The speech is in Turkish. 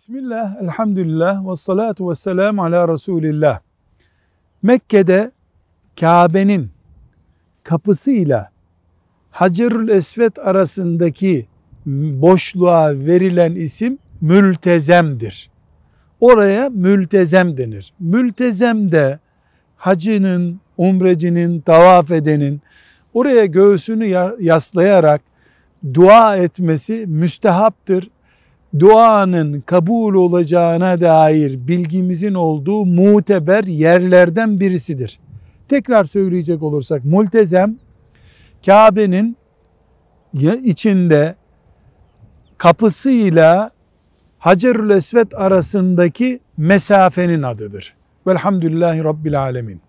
Bismillah, elhamdülillah, ve salatu ve selamu ala Resulillah. Mekke'de Kabe'nin kapısıyla Hacerül Esved arasındaki boşluğa verilen isim mültezemdir. Oraya mültezem denir. Mültezem de hacının, umrecinin, tavaf edenin oraya göğsünü yaslayarak dua etmesi müstehaptır. Duanın kabul olacağına dair bilgimizin olduğu muteber yerlerden birisidir. Tekrar söyleyecek olursak multezem Kabe'nin içinde kapısıyla Hacerül Esved arasındaki mesafenin adıdır. Velhamdülillahi Rabbil Alemin.